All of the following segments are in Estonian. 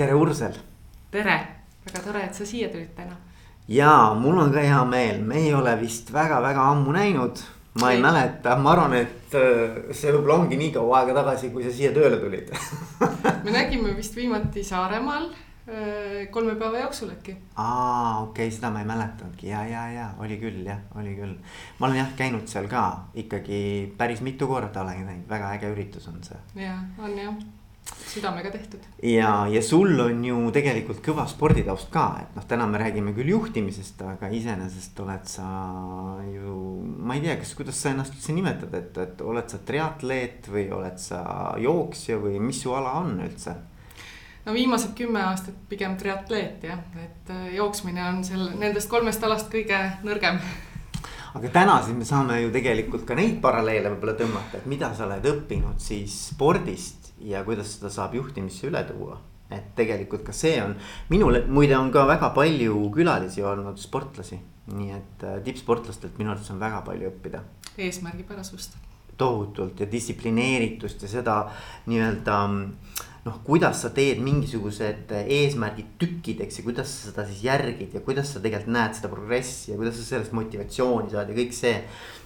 tere, Ursel. tere, väga tore, et sa siia tulid täna. ja mul on ka hea meel, me ei ole vist väga-väga ammu näinud. ma ei, ei mäleta, ma arvan, et äh, see võib-olla ongi nii kaua aega tagasi, kui sa siia tööle tulid me nägime vist viimati Saaremaal äh, kolme päeva jooksul äkki. aa, okei okay,, seda ma ei mäletanudki ja, ja, ja oli küll jah, oli küll. ma olen jah käinud seal ka ikkagi päris mitu korda olen käinud, väga äge üritus on see. ja, on jah südamega tehtud. ja, ja sul on ju tegelikult kõva sporditaust ka, et noh, täna me räägime küll juhtimisest, aga iseenesest oled sa ju. ma ei tea, kas, kuidas sa ennast üldse nimetad, et, et oled sa triatleet või oled sa jooksja või mis su ala on üldse? no viimased kümme aastat pigem triatleet jah, et äh, jooksmine on seal nendest kolmest alast kõige nõrgem aga täna siis me saame ju tegelikult ka neid paralleele võib-olla tõmmata, et mida sa oled õppinud siis spordist ja kuidas seda saab juhtimisse üle tuua. et tegelikult ka see on, minul muide on ka väga palju külalisi olnud sportlasi. nii et äh, tippsportlastelt minu arvates on väga palju õppida. eesmärgipärasust. tohutult ja distsiplineeritust ja seda nii-öelda noh, kuidas sa teed mingisugused eesmärgid tükkideks ja kuidas sa seda siis järgid ja kuidas sa tegelikult näed seda progressi ja kuidas sa sellest motivatsiooni saad ja kõik see.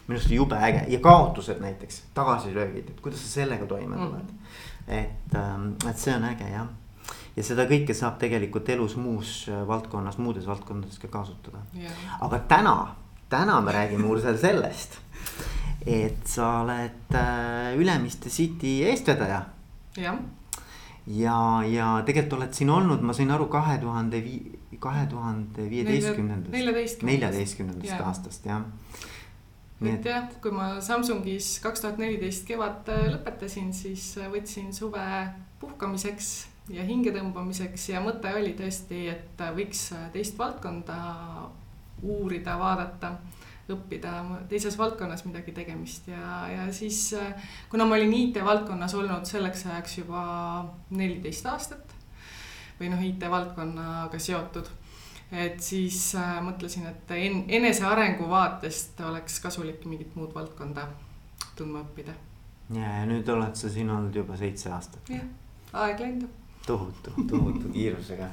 minu arust jube äge ja kaotused näiteks, tagasilöögid, et kuidas sa sellega toime tuled mm et, ähm, et see on äge jah. Ja seda kõike saab tegelikult elus muus äh, valdkonnas, muudes valdkondades ka kasutada. Aga täna, täna me räägime Ursel sellest, et sa oled äh, Ülemiste City eestvedaja. jah. ja, ja tegelikult oled siin olnud, ma sain aru, kahe tuhande vii-, kahe tuhande viieteistkümnendast, neljateistkümnendast. aastast jah et jah, kui ma Samsungis kaks tuhat neliteist kevad äh, lõpetasin, siis äh, võtsin suve puhkamiseks ja hingetõmbamiseks ja mõte oli tõesti, et äh, võiks teist valdkonda uurida, vaadata, õppida teises valdkonnas midagi tegemist ja, ja siis kuna ma olin IT-valdkonnas olnud selleks ajaks juba neliteist aastat või noh, IT-valdkonnaga seotud et siis äh, mõtlesin, et en, enesearengu vaatest oleks kasulik mingit muud valdkonda tundma õppida. ja, ja nüüd oled sa siin olnud juba seitse aastat. jah, aeg lendab. tohutu, tohutu kiirusega.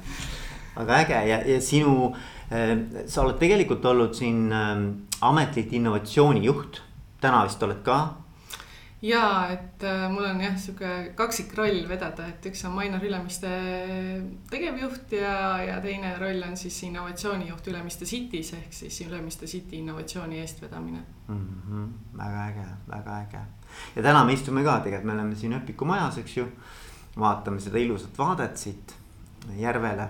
aga äge ja, ja sinu äh,, sa oled tegelikult olnud siin äh, ametlik innovatsioonijuht. täna vist oled ka ja et äh, mul on jah, sihuke kaksikroll vedada, et üks on Mainor Ülemiste tegevjuht ja, ja teine roll on siis innovatsioonijuht Ülemiste City's ehk siis Ülemiste City innovatsiooni eestvedamine mm. -hmm. väga äge, väga äge ja täna me istume ka tegelikult, me oleme siin öpikumajas, eks ju. vaatame seda ilusat vaadet siit järvele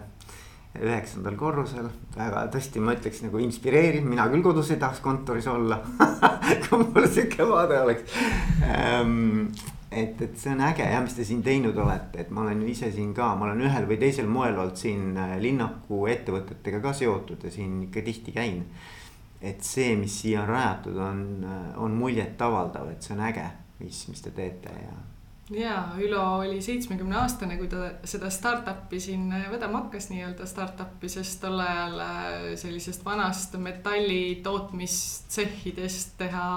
üheksandal korrusel, väga tõesti, ma ütleks nagu inspireeriv, mina küll kodus ei tahaks kontoris olla kui mul sihuke vaade oleks. Ähm, et, et see on äge jah, mis te siin teinud olete, et ma olen ise siin ka, ma olen ühel või teisel moel olnud siin äh, linnaku ettevõtetega ka seotud ja siin ikka tihti käin. et see, mis siia on rajatud, on, äh, on muljetavaldav, et see on äge, mis, mis te teete ja ja Ülo oli seitsmekümne aastane, kui ta seda startup'i siin vedama hakkas, nii-öelda startup'i, sest tol ajal äh, sellisest vanast metalli tootmistsehhidest teha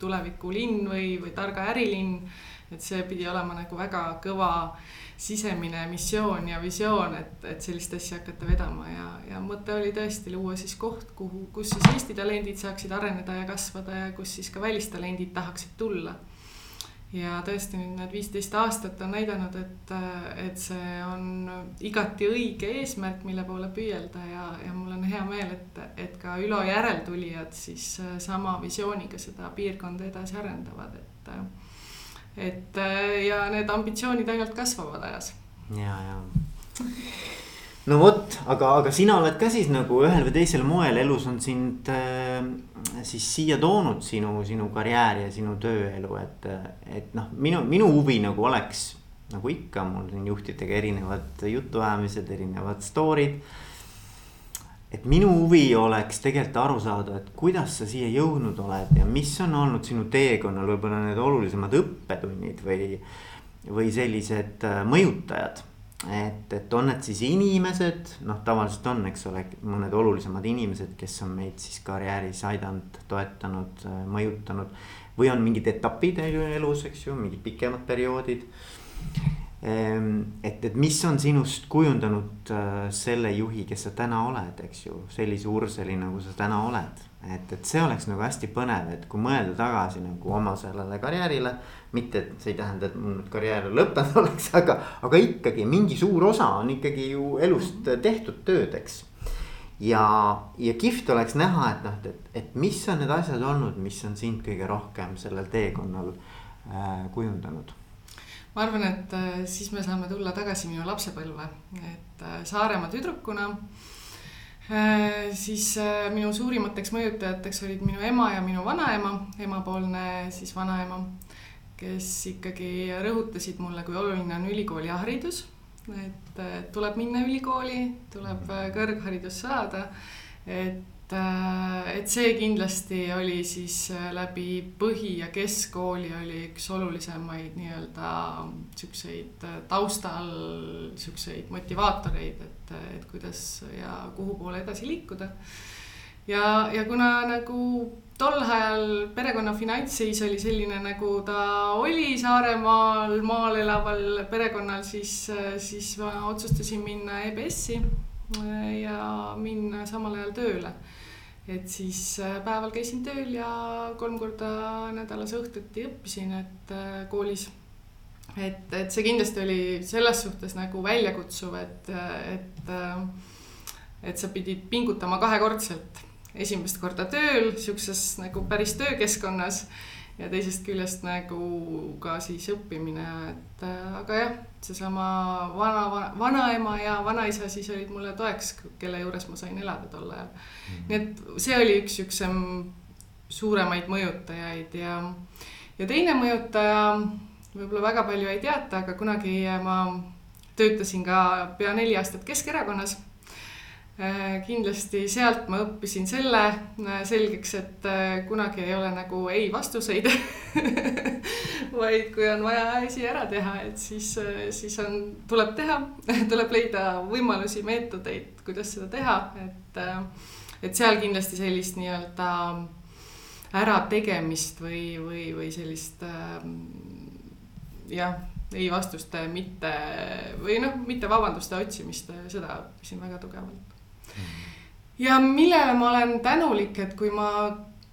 tulevikulinn või, või targa ärilinn. et see pidi olema nagu väga kõva sisemine missioon ja visioon, et, et sellist asja hakata vedama ja, ja mõte oli tõesti luua siis koht, kuhu, kus siis Eesti talendid saaksid areneda ja kasvada ja kus siis ka välistalendid tahaksid tulla ja tõesti nüüd need viisteist aastat on näidanud, et, et see on igati õige eesmärk, mille poole püüelda ja, ja mul on hea meel, et, et ka Ülo järeltulijad siis sama visiooniga seda piirkonda edasi arendavad, et. et ja need ambitsioonid ainult kasvavad ajas. ja, ja no vot, aga, aga sina oled ka siis nagu ühel või teisel moel elus on sind äh, siis siia toonud sinu, sinu karjääri ja sinu tööelu, et, et noh, minu, minu huvi nagu oleks. nagu ikka, mul siin juhtidega erinevad jutuajamised, erinevad story'd. et minu huvi oleks tegelikult aru saada, et kuidas sa siia jõudnud oled ja mis on olnud sinu teekonnal võib-olla need olulisemad õppetunnid või, või sellised äh, mõjutajad et, et on need siis inimesed, noh, tavaliselt on, eks ole, mõned olulisemad inimesed, kes on meid siis karjääris aidanud, toetanud, mõjutanud. või on mingid etapid elus, eks ju, mingid pikemad perioodid. Ehm, et, et mis on sinust kujundanud äh, selle juhi, kes sa täna oled, eks ju, sellise Urseli, nagu sa täna oled. Et, et see oleks nagu hästi põnev, et kui mõelda tagasi nagu oma sellele karjäärile. mitte, et see ei tähenda, et mul nüüd karjäär lõppenud oleks, aga, aga ikkagi mingi suur osa on ikkagi ju elust tehtud tööd, eks ja, ja kihvt oleks näha, et noh, et, et mis on need asjad olnud, mis on sind kõige rohkem sellel teekonnal äh, kujundanud ma arvan, et äh, siis me saame tulla tagasi minu lapsepõlve, et äh, Saaremaa tüdrukuna äh, siis minu suurimateks mõjutajateks olid minu ema ja minu vanaema, emapoolne siis vanaema, kes ikkagi rõhutasid mulle, kui oluline on ülikooliharidus. et tuleb minna ülikooli, tuleb kõrgharidus saada, et Äh, et see kindlasti oli siis äh, läbi põhi- ja keskkooli oli üks olulisemaid nii-öelda siukseid äh, taustal siukseid motivaatoreid, et, et kuidas ja kuhu poole edasi liikuda. ja, ja kuna nagu tol ajal perekonna finantsseis oli selline, nagu ta oli Saaremaal maal elaval perekonnal, siis, siis ma otsustasin minna EBS-i ja minna samal ajal tööle et siis äh, päeval käisin tööl ja kolm korda nädalas õhtuti õppisin, et äh, koolis. et, et see kindlasti oli selles suhtes nagu väljakutsuv, et, et, äh, et sa pidid pingutama kahekordselt. esimest korda tööl, sihukeses nagu päris töökeskkonnas ja teisest küljest nagu ka siis õppimine, et aga jah, seesama vana, vana, vanaema ja vanaisa siis olid mulle toeks, kelle juures ma sain elada tol ajal mm. -hmm. nii et see oli üks siuksem suuremaid mõjutajaid ja, ja teine mõjutaja, võib-olla väga palju ei teata, aga kunagi ma töötasin ka pea neli aastat Keskerakonnas kindlasti sealt ma õppisin selle äh, selgeks, et äh, kunagi ei ole nagu ei vastuseid vaid kui on vaja asi ära teha, et siis, siis on, tuleb teha, tuleb leida võimalusi, meetodeid, kuidas seda teha, et, et seal kindlasti sellist nii-öelda ärategemist või, või, või sellist jah, ei vastuste mitte või noh, mitte vabanduste otsimist, seda õppisin väga tugevalt ja millele ma olen tänulik, et kui ma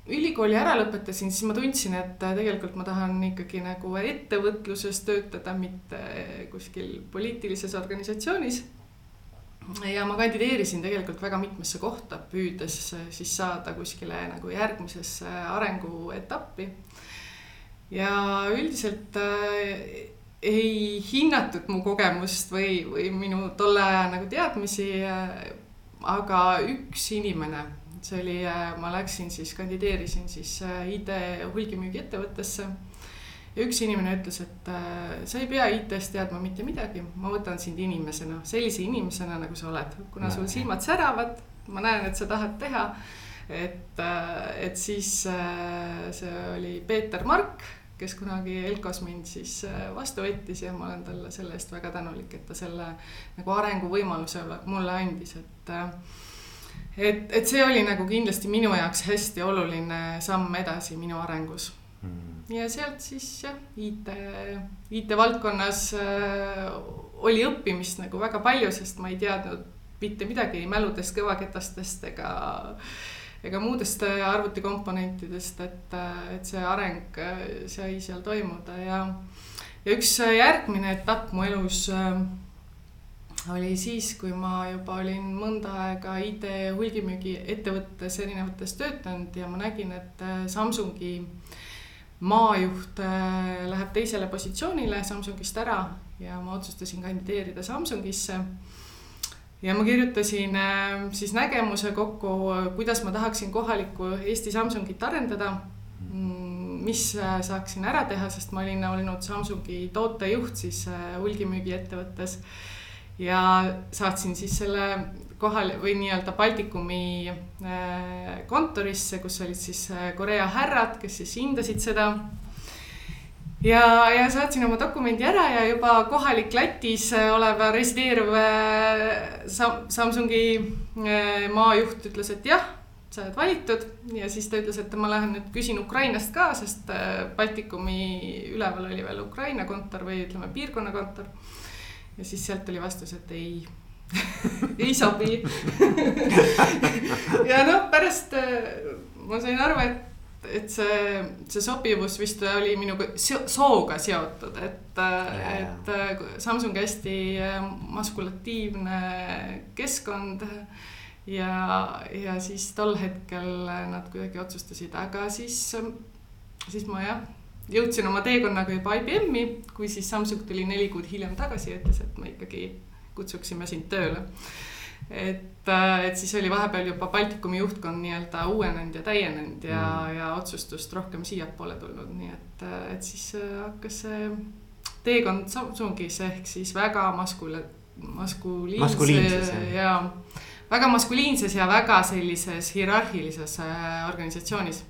ülikooli ära lõpetasin, siis ma tundsin, et tegelikult ma tahan ikkagi nagu ettevõtluses töötada, mitte kuskil poliitilises organisatsioonis. ja ma kandideerisin tegelikult väga mitmesse kohta, püüdes siis saada kuskile nagu järgmisesse arenguetappi. ja üldiselt äh, ei hinnatud mu kogemust või, või minu tolle aja nagu teadmisi äh, aga üks inimene, see oli, äh, ma läksin siis, kandideerisin siis äh, ID hulgimüügiettevõttesse. ja üks inimene ütles, et äh, sa ei pea IT-st teadma mitte midagi, ma võtan sind inimesena, sellise inimesena, nagu sa oled, kuna sul silmad säravad, ma näen, et sa tahad teha. et, et siis see oli Peeter Mark kes kunagi Elkos mind siis vastu võttis ja ma olen talle selle eest väga tänulik, et ta selle nagu arenguvõimaluse mulle andis, et et, äh, et, et see oli nagu kindlasti minu jaoks hästi oluline samm edasi minu arengus. Mm.. ja sealt siis jah, IT, IT-valdkonnas äh, oli õppimist nagu väga palju, sest ma ei teadnud mitte midagi mäludest, kõvaketastest ega ega muudest äh, arvutikomponentidest, et, et see areng sai seal toimuda ja, ja üks järgmine etapp mu elus äh, oli siis, kui ma juba olin mõnda aega ID hulgimüügiettevõttes erinevates töötanud ja ma nägin, et äh, Samsungi maajuht äh, läheb teisele positsioonile Samsungist ära ja ma otsustasin kandideerida Samsungisse. Ja ma kirjutasin äh, siis nägemuse kokku, kuidas ma tahaksin kohalikku Eesti Samsungit arendada. Mm, mis saaksin ära teha, sest ma olin olnud Samsungi tootejuht siis hulgimüügiettevõttes ja saatsin siis selle kohale või nii-öelda Baltikumi äh, kontorisse, kus olid siis äh, Korea härrad, kes siis hindasid seda. Ja, ja saatsin oma dokumendi ära ja juba kohalik Lätis olev resideeruv Samsungi maajuht ütles, et jah, sa oled valitud. Ja siis ta ütles, et ma lähen nüüd küsin Ukrainast ka, sest Baltikumi üleval oli veel Ukraina kontor või ütleme, piirkonnakontor ja siis sealt tuli vastus, et ei ei sobi. Ja noh, pärast ma sain aru, et et see, see sobivus vist oli minuga sooga seotud, et et Samsung hästi äh, maskulatiivne keskkond. ja, ja siis tol hetkel nad kuidagi otsustasid, aga siis, siis ma jah, jõudsin oma teekonnaga juba IBM-i, kui siis Samsung tuli neli kuud hiljem tagasi ja ütles, et me ikkagi kutsuksime sind tööle et, et siis oli vahepeal juba Baltikumi juhtkond nii-öelda uuenenud ja täienenud ja mm., ja otsustust rohkem siiapoole tulnud, nii et, äh, et siis äh, hakkas see teekond Samsungis ehk siis väga maskule, maskuliinses ja väga maskuliinses ja väga sellises hierarhilises organisatsioonis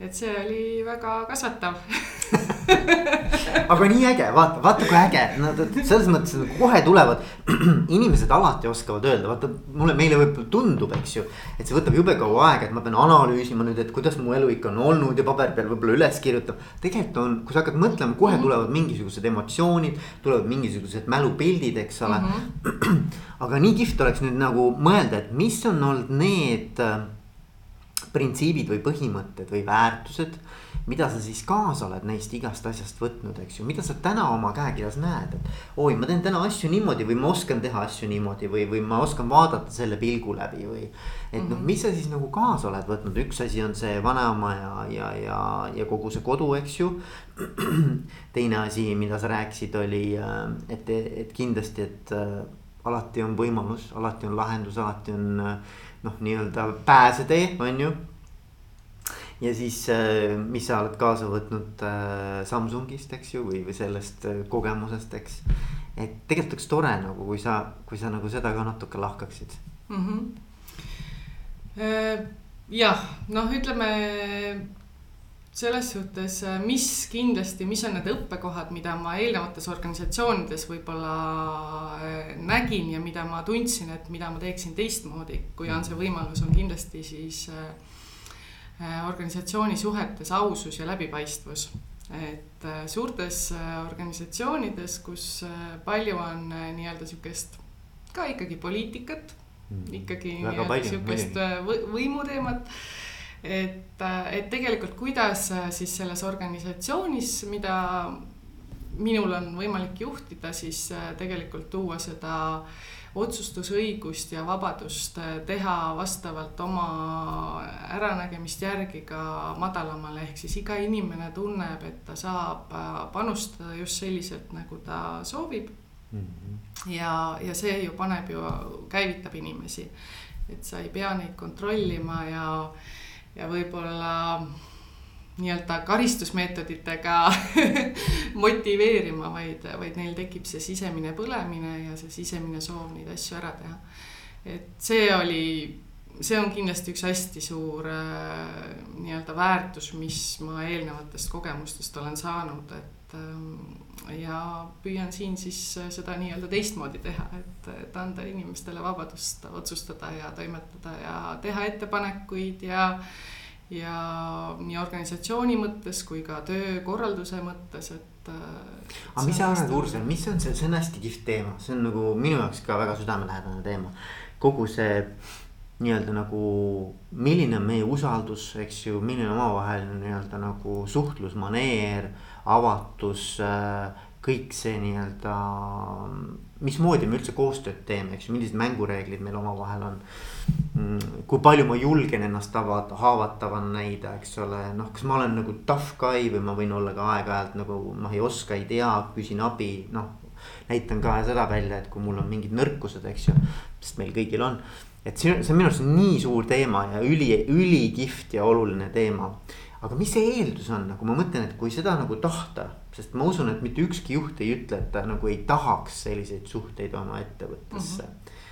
et see oli väga kasvatav aga nii äge, vaata, vaata kui äge, nad selles mõttes nagu kohe tulevad. inimesed alati oskavad öelda, vaata mulle, meile võib-olla tundub, eks ju. et see võtab jube kaua aega, et ma pean analüüsima nüüd, et kuidas mu elu ikka on olnud ja paberi peal võib-olla üles kirjutab. tegelikult on, kui sa hakkad mõtlema, kohe -hmm. tulevad mingisugused emotsioonid, tulevad mingisugused mälupildid, eks ole mm. -hmm. aga nii kihvt oleks nüüd nagu mõelda, et mis on olnud need printsiibid või põhimõtted või väärtused. Mida sa siis kaasa oled neist igast asjast võtnud, eks ju, mida sa täna oma käekirjas näed, et. oi, ma teen täna asju niimoodi või ma oskan teha asju niimoodi või, või ma oskan vaadata selle pilgu läbi või. et noh, mhm. mis sa siis nagu kaasa oled võtnud, üks asi on see vanaema ja, ja, ja, ja kogu see kodu, eks ju. teine asi, mida sa rääkisid, oli, äh, et, et kindlasti, et äh, alati on võimalus, alati on lahendus, alati on äh, noh, nii-öelda pääsetee, on ju. Ja siis, äh, mis sa oled kaasa võtnud äh, Samsungist, eks ju, või, või sellest äh, kogemusest, eks. et tegelikult oleks tore nagu, kui sa, kui sa nagu seda ka natuke lahkaksid mm. -hmm. jah, noh, ütleme selles suhtes, mis kindlasti, mis on need õppekohad, mida ma eelnevates organisatsioonides võib-olla nägin ja mida ma tundsin, et mida ma teeksin teistmoodi, kui on see võimalus, on kindlasti siis äh, organisatsiooni suhetes ausus ja läbipaistvus. et suurtes organisatsioonides, kus palju on nii-öelda sihukest ka ikkagi poliitikat, mm. ikkagi sihukest võimuteemat et, et tegelikult, kuidas äh, siis selles organisatsioonis, mida minul on võimalik juhtida, siis äh, tegelikult tuua seda otsustusõigust ja vabadust äh, teha vastavalt oma äranägemist järgi ka madalamale, ehk siis iga inimene tunneb, et ta saab panustada just selliselt, nagu ta soovib mm. -hmm. ja, ja see ju paneb ju, käivitab inimesi, et sa ei pea neid kontrollima ja ja võib-olla nii-öelda karistusmeetoditega motiveerima, vaid, vaid neil tekib see sisemine põlemine ja see sisemine soov neid asju ära teha. et see oli, see on kindlasti üks hästi suur äh, nii-öelda väärtus, mis ma eelnevatest kogemustest olen saanud, et äh, ja püüan siin siis seda nii-öelda teistmoodi teha, et, et anda inimestele vabadust otsustada ja toimetada ja teha ettepanekuid ja ja nii organisatsiooni mõttes kui ka töökorralduse mõttes, et. aga mis sa arvad, Ursula, mis on see, see on hästi kihvt teema, see on nagu minu jaoks ka väga südamelähedane teema. kogu see nii-öelda nagu, milline on meie usaldus, eks ju, milline omavaheline nii-öelda nagu suhtlusmaneer, avatus äh, kõik see nii-öelda, mismoodi me üldse koostööd teeme, eks ju, millised mängureeglid meil omavahel on. Mm, kui palju ma julgen ennast avada, haavatavana näida, eks ole, noh, kas ma olen nagu tough guy või ma võin olla ka aeg-ajalt nagu ma ei oska, ei tea, küsin abi, noh. näitan ka seda välja, et kui mul on mingid nõrkused, eks ju, sest meil kõigil on. et see, see on minu arust nii suur teema ja üli, ülikihvt ja oluline teema aga mis see eeldus on, nagu ma mõtlen, et kui seda nagu tahta, sest ma usun, et mitte ükski juht ei ütle, et ta nagu ei tahaks selliseid suhteid oma ettevõttesse mm. -hmm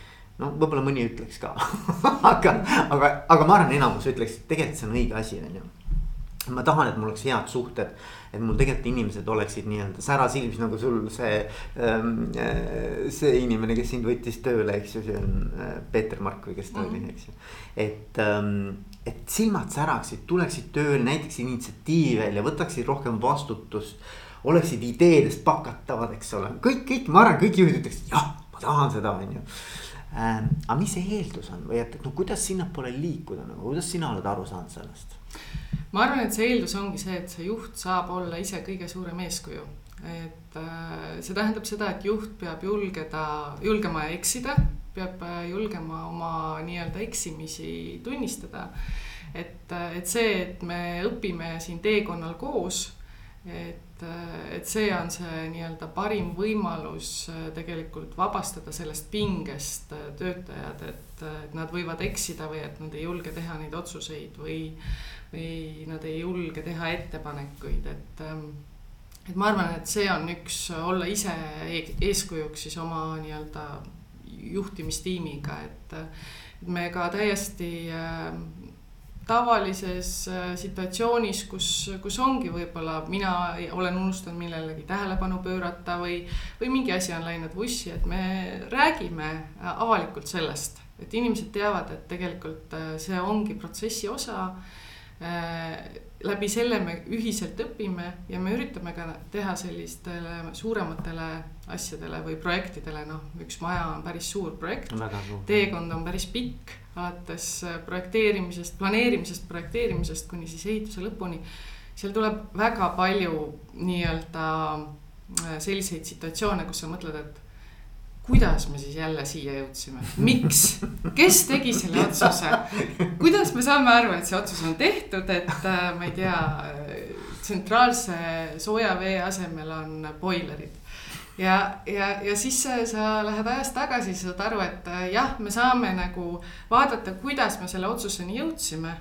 no võib-olla mõni ütleks ka aga, aga, aga ma arvan, enamus ütleks, et tegelikult see on õige asi, on ju ma tahan, et mul oleks head suhted, et mul tegelikult inimesed oleksid nii-öelda särasilmis nagu sul see ähm,. see inimene, kes sind võttis tööle, eks ju, see on äh, Peeter Mark või kes ta mm. oli, eks ju. et ähm,, et silmad säraksid, tuleksid tööle, näiteks initsiatiivi välja, võtaksid rohkem vastutust. oleksid ideedest pakatavad, eks ole, kõik, kõik, ma arvan, kõik juhid ütleks jah, ma tahan seda, on ju ähm,. aga mis see eeldus on või et, et no kuidas sinnapoole liikuda nagu, kuidas sina oled aru saanud sellest? ma arvan, et see eeldus ongi see, et see juht saab olla ise kõige suurem eeskuju. Et äh, see tähendab seda, et juht peab julgeda, julgema eksida, peab äh, julgema oma nii-öelda eksimisi tunnistada. et, äh, et see, et me õpime siin teekonnal koos, et, et see on see nii-öelda parim võimalus tegelikult vabastada sellest pingest töötajad, et, et nad võivad eksida või et nad ei julge teha neid otsuseid või või nad ei julge teha ettepanekuid, et ähm, et ma arvan, et see on üks olla ise e-, eeskujuks siis oma nii-öelda juhtimistiimiga, et, et me ka täiesti äh, tavalises äh, situatsioonis, kus, kus ongi võib-olla mina olen unustanud millelegi tähelepanu pöörata või, või mingi asi on läinud vussi, et me räägime avalikult sellest, et inimesed teavad, et tegelikult äh, see ongi protsessi osa Äh, läbi selle me ühiselt õpime ja me üritame ka teha sellistele suurematele asjadele või projektidele, noh, üks maja on päris suur projekt. teekond on päris pikk, alates projekteerimisest, planeerimisest, projekteerimisest kuni siis ehituse lõpuni. seal tuleb väga palju nii-öelda äh, selliseid situatsioone, kus sa mõtled, et kuidas me siis jälle siia jõudsime, miks, kes tegi selle otsuse? kuidas me saame aru, et see otsus on tehtud, et äh, ma ei tea, tsentraalse sooja vee asemel on boilerid. ja, ja, ja siis sa lähed ajas tagasi, sa saad aru, et äh, jah, me saame nagu vaadata, kuidas me selle otsuseni jõudsime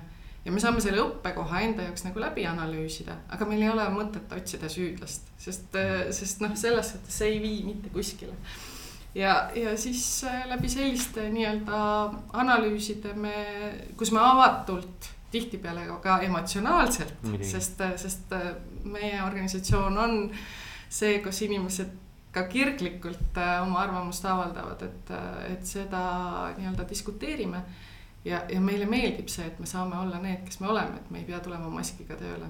ja me saame selle õppekoha enda jaoks nagu läbi analüüsida, aga meil ei ole mõtet otsida süüdlast, sest, äh, sest noh, selles suhtes see ei vii mitte kuskile ja, ja siis äh, läbi selliste nii-öelda analüüside me, kus me avatult tihtipeale ka emotsionaalselt, sest, äh, sest äh, meie organisatsioon on see, kus inimesed ka kirglikult oma arvamust avaldavad, et, et seda nii-öelda diskuteerime. ja, ja meile meeldib see, et me saame olla need, kes me oleme, et me ei pea tulema maskiga tööle.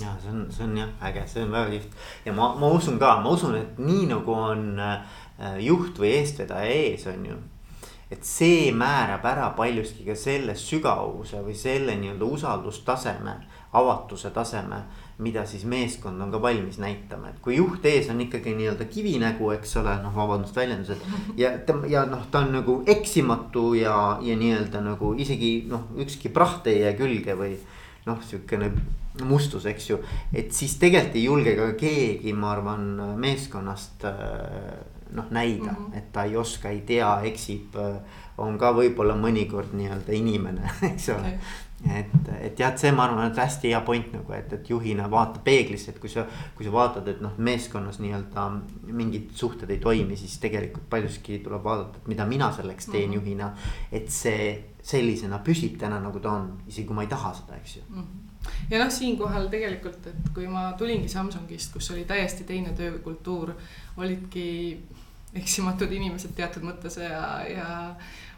Ja see on, see on jah äge, see on väga kihvt. Ja ma, ma usun ka, ma usun, et nii nagu on Äh, juht või eestvedaja ees, on ju. et see määrab ära paljuski ka selle sügavuse või selle nii-öelda usaldustaseme, avatuse taseme mida siis meeskond on ka valmis näitama, et kui juht ees on ikkagi nii-öelda kivinägu, eks ole, noh, vabandust väljendused. ja ja noh, ta on nagu eksimatu ja, ja nii-öelda nagu isegi noh, ükski praht ei jää külge või noh, sihukene mustus, eks ju. et siis tegelikult ei julge ka keegi, ma arvan, meeskonnast äh, noh näida mm, -hmm. et ta ei oska, ei tea, eksib. on ka võib-olla mõnikord nii-öelda inimene, eks ole okay.. et, et jah, et see, ma arvan, et hästi hea point nagu, et, et juhina vaata peeglisse, et kui sa, kui sa vaatad, et noh, meeskonnas nii-öelda mingid suhted ei toimi, siis tegelikult paljuski tuleb vaadata, et mida mina selleks teen mm -hmm. juhina. et see sellisena püsib täna nagu ta on, isegi kui ma ei taha seda, eks ju mm. -hmm. ja noh, siinkohal tegelikult, et kui ma tulingi Samsungist, kus oli täiesti teine töökultuur, olidki eksimatud inimesed teatud mõttes ja, ja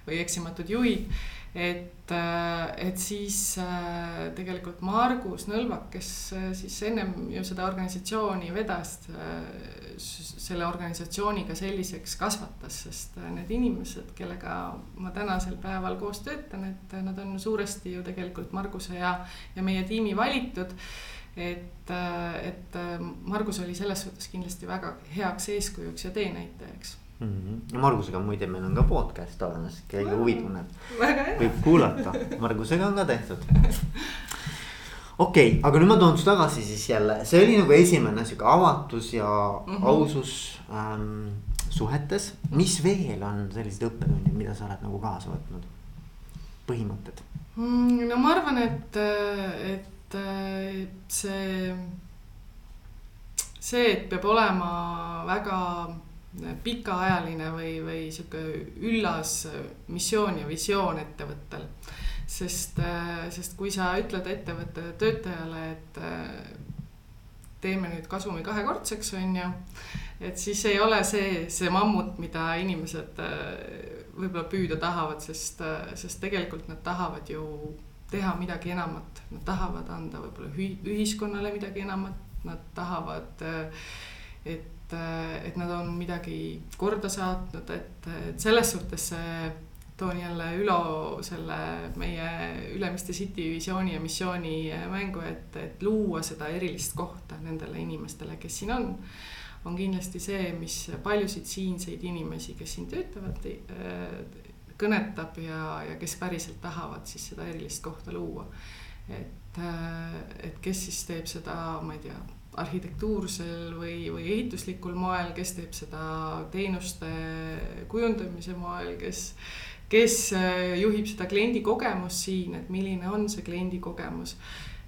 või eksimatud juhid. et, äh, et siis äh, tegelikult Margus Nõlvak, kes äh, siis ennem ju seda organisatsiooni vedas, selle organisatsiooniga selliseks kasvatas, sest need inimesed, kellega ma tänasel päeval koos töötan, et nad on suuresti ju tegelikult Marguse ja, ja meie tiimi valitud et, et Margus oli selles suhtes kindlasti väga heaks eeskujuks ja teenäitajaks mm. -hmm. Margusega muide, meil on ka podcast olemas, keegi huvi tunneb, võib kuulata, Margusega on ka tehtud. okei okay,, aga nüüd ma toon su tagasi siis jälle, see oli nagu esimene sihuke avatus ja mm -hmm. ausus ähm, suhetes. mis veel on sellised õppetunnid, mida sa oled nagu kaasa võtnud, põhimõtted mm,? no ma arvan, et, et see, see, et peab olema väga pikaajaline või, või sihuke üllas missioon ja visioon ettevõttel. sest, sest kui sa ütled ettevõtte töötajale, et teeme nüüd kasumi kahekordseks, on ju. et siis ei ole see, see mammut, mida inimesed võib-olla püüda tahavad, sest, sest tegelikult nad tahavad ju teha midagi enamat, nad tahavad anda võib-olla ühiskonnale midagi enamat nad tahavad, et, et nad on midagi korda saatnud, et, et selles suhtes see toon jälle Ülo selle meie Ülemiste City visiooni ja missiooni mängu, et, et luua seda erilist kohta nendele inimestele, kes siin on. on kindlasti see, mis paljusid siinseid inimesi, kes siin töötavad, kõnetab ja, ja kes päriselt tahavad siis seda erilist kohta luua. et, et kes siis teeb seda, ma ei tea, arhitektuursel või, või ehituslikul moel, kes teeb seda teenuste kujundamise moel, kes kes juhib seda kliendi kogemust siin, et milline on see kliendi kogemus.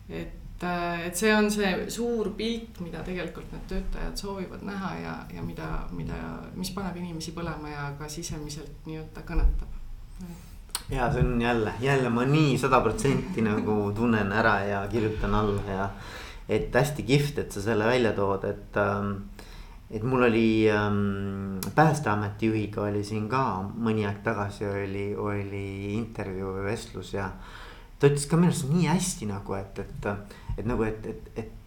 et, et see on see suur pilt, mida tegelikult need töötajad soovivad näha ja, ja mida, mida, mis paneb inimesi põlema ja ka sisemiselt nii-öelda kõnetab ja see on jälle, jälle ma nii sada protsenti nagu tunnen ära ja kirjutan alla ja. et hästi kihvt, et sa selle välja tood, et ähm, et mul oli ähm, Päästeameti juhiga oli siin ka mõni aeg tagasi oli, oli intervjuu või vestlus ja. ta ütles ka minu arust nii hästi nagu, et, et, et nagu, et, et, et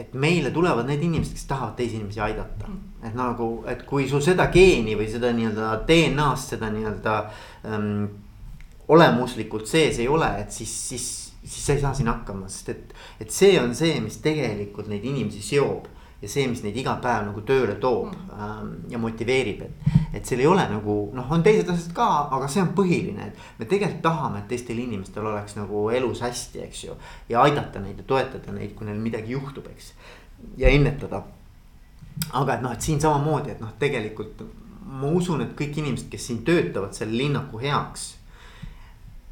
et meile tulevad need inimesed, kes tahavad teisi inimesi aidata. Mm. et nagu, et kui sul seda geeni või seda nii-öelda DNA-st seda nii-öelda ähm, olemuslikult sees ei ole, et siis, siis, siis sa ei saa siin hakkama, sest et, et see on see, mis tegelikult neid inimesi seob ja see, mis neid iga päev nagu tööle toob mm. ähm, ja motiveerib, et, et seal ei ole nagu noh, on teised asjad ka, aga see on põhiline, et me tegelikult tahame, et teistel inimestel oleks nagu elus hästi, eks ju. ja aidata neid ja toetada neid, kui neil midagi juhtub, eks ja ennetada. aga et noh, et siin samamoodi, et noh, tegelikult ma usun, et kõik inimesed, kes siin töötavad selle linnaku heaks.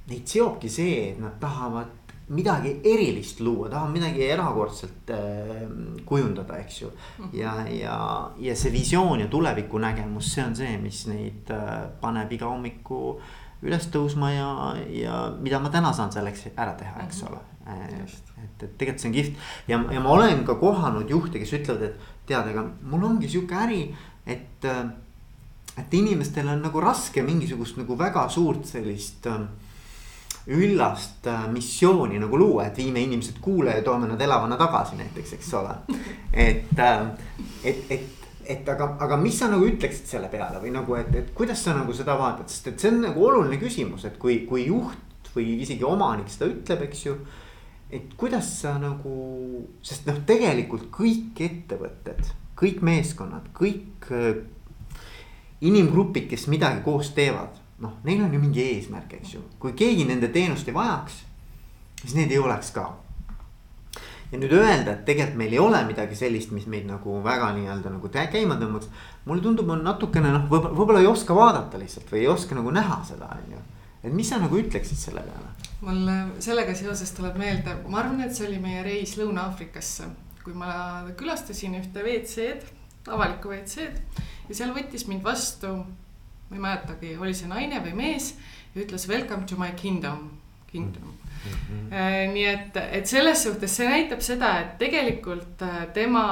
Neid seobki see, et nad tahavad midagi erilist luua, tahavad midagi erakordselt äh, kujundada, eks ju. Ja, ja, ja see visioon ja tulevikunägemus, see on see, mis neid äh, paneb iga hommiku üles tõusma ja, ja mida ma täna saan selleks ära teha, eks ole. et, et tegelikult see on kihvt ja, ja ma olen ka kohanud juhte, kes ütlevad, et tead, ega mul ongi sihuke äri, et. Äh, et inimestel on nagu raske mingisugust nagu väga suurt sellist äh, üllast äh, missiooni nagu luua, et viime inimesed kuule ja toome nad elavana tagasi näiteks, eks ole. et, äh, et, et, et aga, aga mis sa nagu ütleksid selle peale või nagu, et, et kuidas sa nagu seda vaatad, sest et see on nagu oluline küsimus, et kui, kui juht või isegi omanik seda ütleb, eks ju. et kuidas sa nagu, sest noh, tegelikult kõik ettevõtted, kõik meeskonnad, kõik äh, inimgrupid, kes midagi koos teevad noh, neil on ju mingi eesmärk, eks ju, kui keegi nende teenust ei vajaks, siis need ei oleks ka. ja nüüd öelda, et tegelikult meil ei ole midagi sellist, mis meid nagu väga nii-öelda nagu käima tõmbaks. mulle tundub, on natukene noh, võib-olla, võib-olla ei oska vaadata lihtsalt või ei oska nagu näha seda, on ju. et mis sa nagu ütleksid selle peale? mul sellega seoses tuleb meelde, ma arvan, et see oli meie reis Lõuna-Aafrikasse, kui ma külastasin ühte WC-d, avalikku WC-d ja seal võttis mind vastu ma ei mäletagi, oli see naine või mees ja ütles welcome to my kingdom, kingdom mm. -hmm. nii et, et selles suhtes see näitab seda, et tegelikult äh, tema,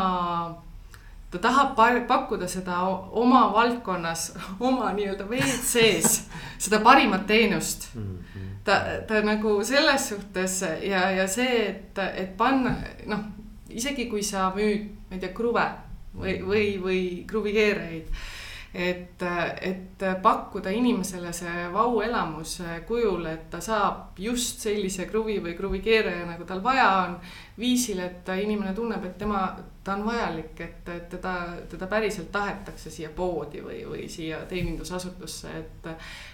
ta tahab pakkuda seda oma valdkonnas, oma nii-öelda WC-s seda parimat teenust mm. -hmm. ta, ta nagu selles suhtes ja, ja see, et, et panna noh, isegi kui sa müüd, ma ei tea, kruve või, või, või kruvikeerajaid et, et pakkuda inimesele see vau-elamus kujul, et ta saab just sellise kruvi või kruvikeeraja, nagu tal vaja on. viisil, et inimene tunneb, et tema, ta on vajalik, et, et teda, teda päriselt tahetakse siia poodi või, või siia teenindusasutusse, et.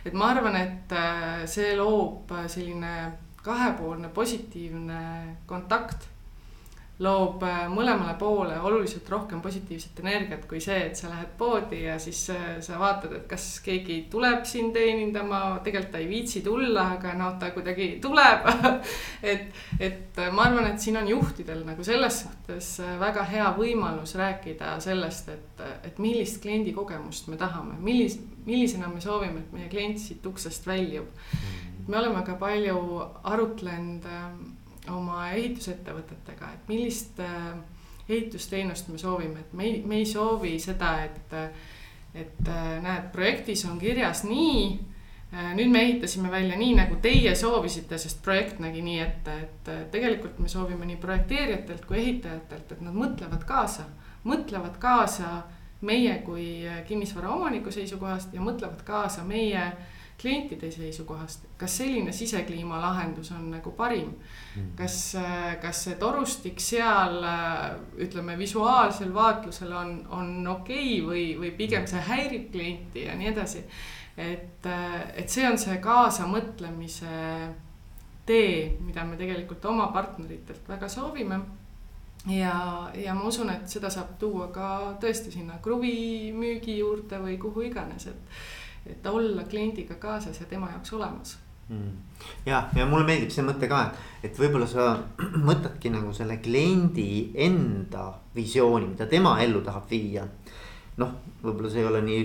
et ma arvan, et see loob selline kahepoolne positiivne kontakt loob äh, mõlemale poole oluliselt rohkem positiivset energiat kui see, et sa lähed poodi ja siis äh, sa vaatad, et kas keegi tuleb sind teenindama, tegelikult ta ei viitsi tulla, aga noh, ta kuidagi tuleb et, et äh, ma arvan, et siin on juhtidel nagu selles suhtes väga hea võimalus rääkida sellest, et, et millist kliendi kogemust me tahame, millist, millisena me soovime, et meie klient siit uksest väljub. Mm. me oleme ka palju arutlenud oma ehitusettevõtetega, et millist äh, ehitusteenust me soovime, et me ei, me ei soovi seda, et, et äh, näed, projektis on kirjas nii nüüd me ehitasime välja nii, nagu teie soovisite, sest projekt nägi nii ette, et tegelikult me soovime nii projekteerijatelt kui ehitajatelt, et nad mõtlevad kaasa, mõtlevad kaasa meie kui kinnisvara omaniku seisukohast ja mõtlevad kaasa meie klientide seisukohast, kas selline sisekliima lahendus on nagu parim? Mm.. kas, kas see torustik seal ütleme, visuaalsel vaatlusel on, on okei okay või, või pigem see häirib klienti ja nii edasi? Et, et see on see kaasamõtlemise tee, mida me tegelikult oma partneritelt väga soovime. ja, ja ma usun, et seda saab tuua ka tõesti sinna kruvimüügi juurde või kuhu iganes, et, et olla kliendiga kaasas ja tema jaoks olemas mm.. ja, ja mulle meeldib see mõte ka, et, et võib-olla sa mõtledki nagu selle kliendi enda visiooni, mida tema ellu tahab viia. noh, võib-olla see ei ole nii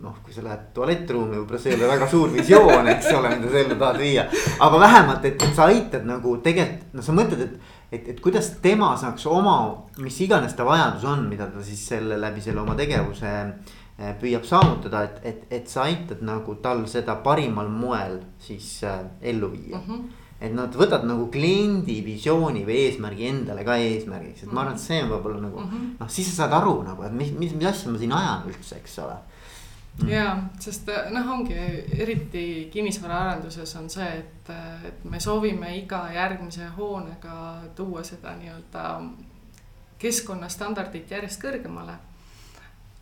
noh, kui sa lähed tualettruumi, võib-olla see ei ole väga suur visioon, eks ole, mida sa ellu tahad viia. aga vähemalt, et, sa aitad nagu tegelikult, no sa mõtled, et, et, et kuidas tema saaks oma, mis iganes ta vajadus on, mida ta siis selle läbi selle oma tegevuse eh, püüab saavutada, et, et, et sa aitad nagu tal seda parimal moel siis äh, ellu viia mm. -hmm et nad võtad nagu kliendi visiooni või eesmärgi endale ka eesmärgiks, et ma arvan, et see on võib-olla nagu mm -hmm. noh, siis sa saad aru nagu, et mis, mis, mis asja ma siin ajan üldse, eks ole Mm. ja, sest noh, ongi eriti kinnisvaraarenduses on see, et, et me soovime iga järgmise hoonega tuua seda nii-öelda keskkonnastandardit järjest kõrgemale.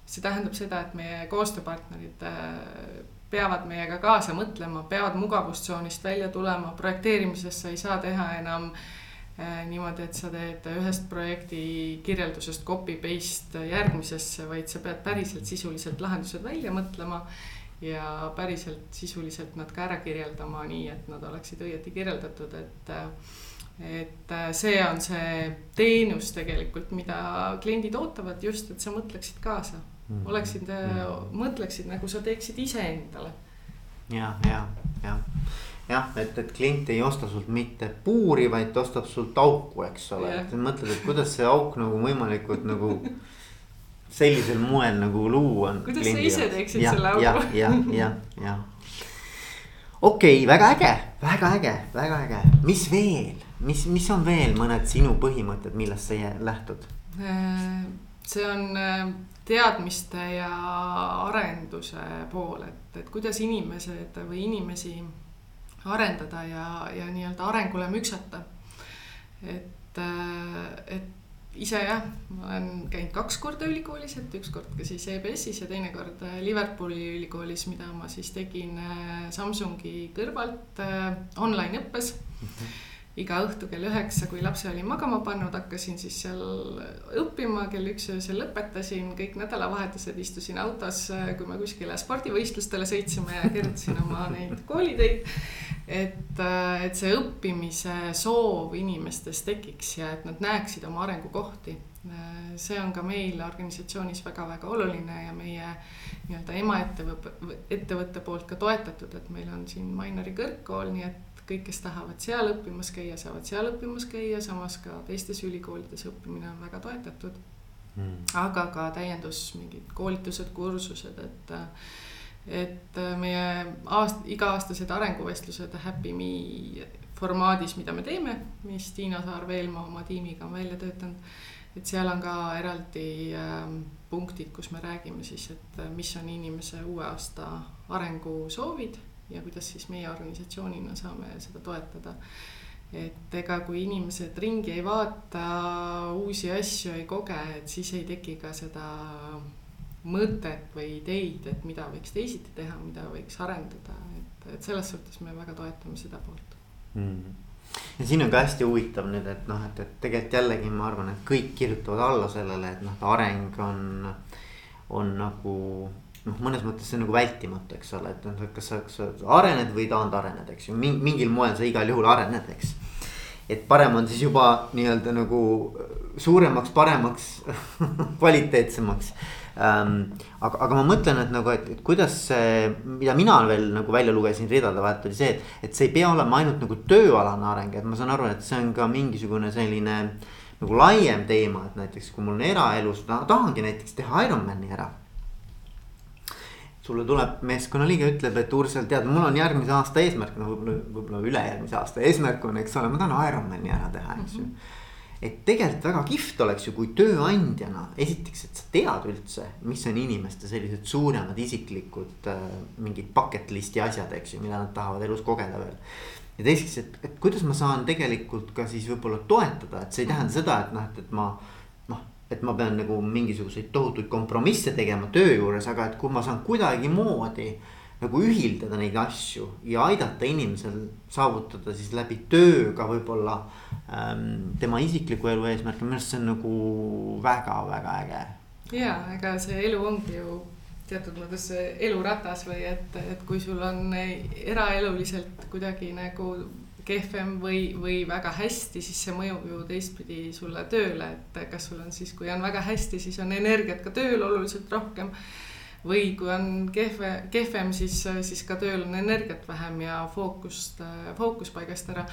See tähendab seda, et meie koostööpartnerid äh, peavad meiega kaasa mõtlema, peavad mugavustsoonist välja tulema, projekteerimises sa ei saa teha enam äh, Äh, niimoodi, et sa teed ühest projekti kirjeldusest copy paste järgmisesse, vaid sa pead päriselt sisuliselt lahendused välja mõtlema. ja päriselt sisuliselt nad ka ära kirjeldama nii, et nad oleksid õieti kirjeldatud, et. et see on see teenus tegelikult, mida kliendid ootavad just, et sa mõtleksid kaasa oleksid mm., mõtleksid nagu sa teeksid iseendale. ja, ja, ja jah, et, et klient ei osta sult mitte puuri, vaid ta ostab sult auku, eks ole et mõtled, et kuidas see auk nagu võimalikult nagu sellisel moel nagu luua. kuidas sa ise teeksid ja, selle augu? jah, jah, jah, jah. okei okay,, väga äge, väga äge, väga äge, mis veel, mis, mis on veel mõned sinu põhimõtted, millest sa lähtud? Äh, see on äh, teadmiste ja arenduse pool, et, et kuidas inimesed või inimesi arendada ja, ja nii-öelda arengule müksata. et, et ise jah, ma olen käinud kaks korda ülikoolis, et üks kord ka siis EBS-is ja teine kord Liverpooli ülikoolis, mida ma siis tegin Samsungi kõrvalt online õppes mm. -hmm iga õhtu kell üheksa, kui lapse olin magama pannud, hakkasin siis seal õppima, kell üks öösel lõpetasin, kõik nädalavahetused istusin autos, kui me kuskile spordivõistlustele sõitsime ja kirjutasin oma neid kooliteid. et, et see õppimise soov inimestes tekiks ja et nad näeksid oma arengukohti. see on ka meil organisatsioonis väga-väga oluline ja meie nii-öelda emaettevõtte, ettevõtte poolt ka toetatud, et meil on siin Mainori kõrgkool, nii et kõik, kes tahavad seal õppimas käia, saavad seal õppimas käia, samas ka teistes ülikoolides õppimine on väga toetatud mm.. aga ka täiendus, mingid koolitused, kursused, et, et meie aast-, iga-aastased arenguvestlused Happy Me formaadis, mida me teeme, mis Tiina Saar-Veelmaa oma tiimiga on välja töötanud. et seal on ka eraldi äh, punktid, kus me räägime siis, et mis on inimese uue aasta arengusoovid ja kuidas siis meie organisatsioonina saame seda toetada. et ega kui inimesed ringi ei vaata, uusi asju ei koge, et siis ei teki ka seda mõtet või ideid, et mida võiks teisiti teha, mida võiks arendada, et, et selles suhtes me väga toetame seda poolt. Mm ja siin on ka hästi huvitav nüüd, et noh, et, et tegelikult jällegi ma arvan, et kõik kirjutavad alla sellele, et noh, areng on, on nagu noh, mõnes mõttes see on nagu vältimatu, eks ole, et noh, kas sa, kas sa arened või taandarened, eks ju, mingil moel sa igal juhul arened, eks. et parem on siis juba nii-öelda nagu suuremaks, paremaks kvaliteetsemaks ähm,. aga, aga ma mõtlen, et nagu, et, et kuidas see, mida mina veel nagu välja lugesin ridade vahelt oli see, et, et see ei pea olema ainult nagu tööalane areng, et ma saan aru, et see on ka mingisugune selline nagu laiem teema, et näiteks kui mul on eraelus, tahangi näiteks teha Ironmani ära sulle tuleb meeskonnaliige, ütleb, et Ursel, tead, mul on järgmise aasta eesmärk, no võib-olla, võib-olla ülejärgmise aasta eesmärk on, eks ole, ma tahan Ironmani ära teha, eks ju mm. -hmm et tegelikult väga kihvt oleks ju, kui tööandjana esiteks, et sa tead üldse, mis on inimeste sellised suuremad isiklikud äh, mingid bucket list'i asjad, eks ju, mida nad tahavad elus kogeda veel. ja teiseks, et, et kuidas ma saan tegelikult ka siis võib-olla toetada, et see ei tähenda seda, et noh, et, et ma et ma pean nagu mingisuguseid tohutuid kompromisse tegema töö juures, aga et kui ma saan kuidagimoodi nagu ühildada neid asju ja aidata inimesel saavutada siis läbi töö ka võib-olla ähm, tema isikliku elu eesmärke, minu arust see on nagu väga-väga äge. ja, ega see elu ongi ju teatud mõttes eluratas või et, et kui sul on eraeluliselt kuidagi nagu kehvem või, või väga hästi, siis see mõjub ju teistpidi sulle tööle, et kas sul on siis, kui on väga hästi, siis on energiat ka tööl oluliselt rohkem. või kui on kehve, kehvem, siis, siis ka tööl on energiat vähem ja fookust, fookus paigast ära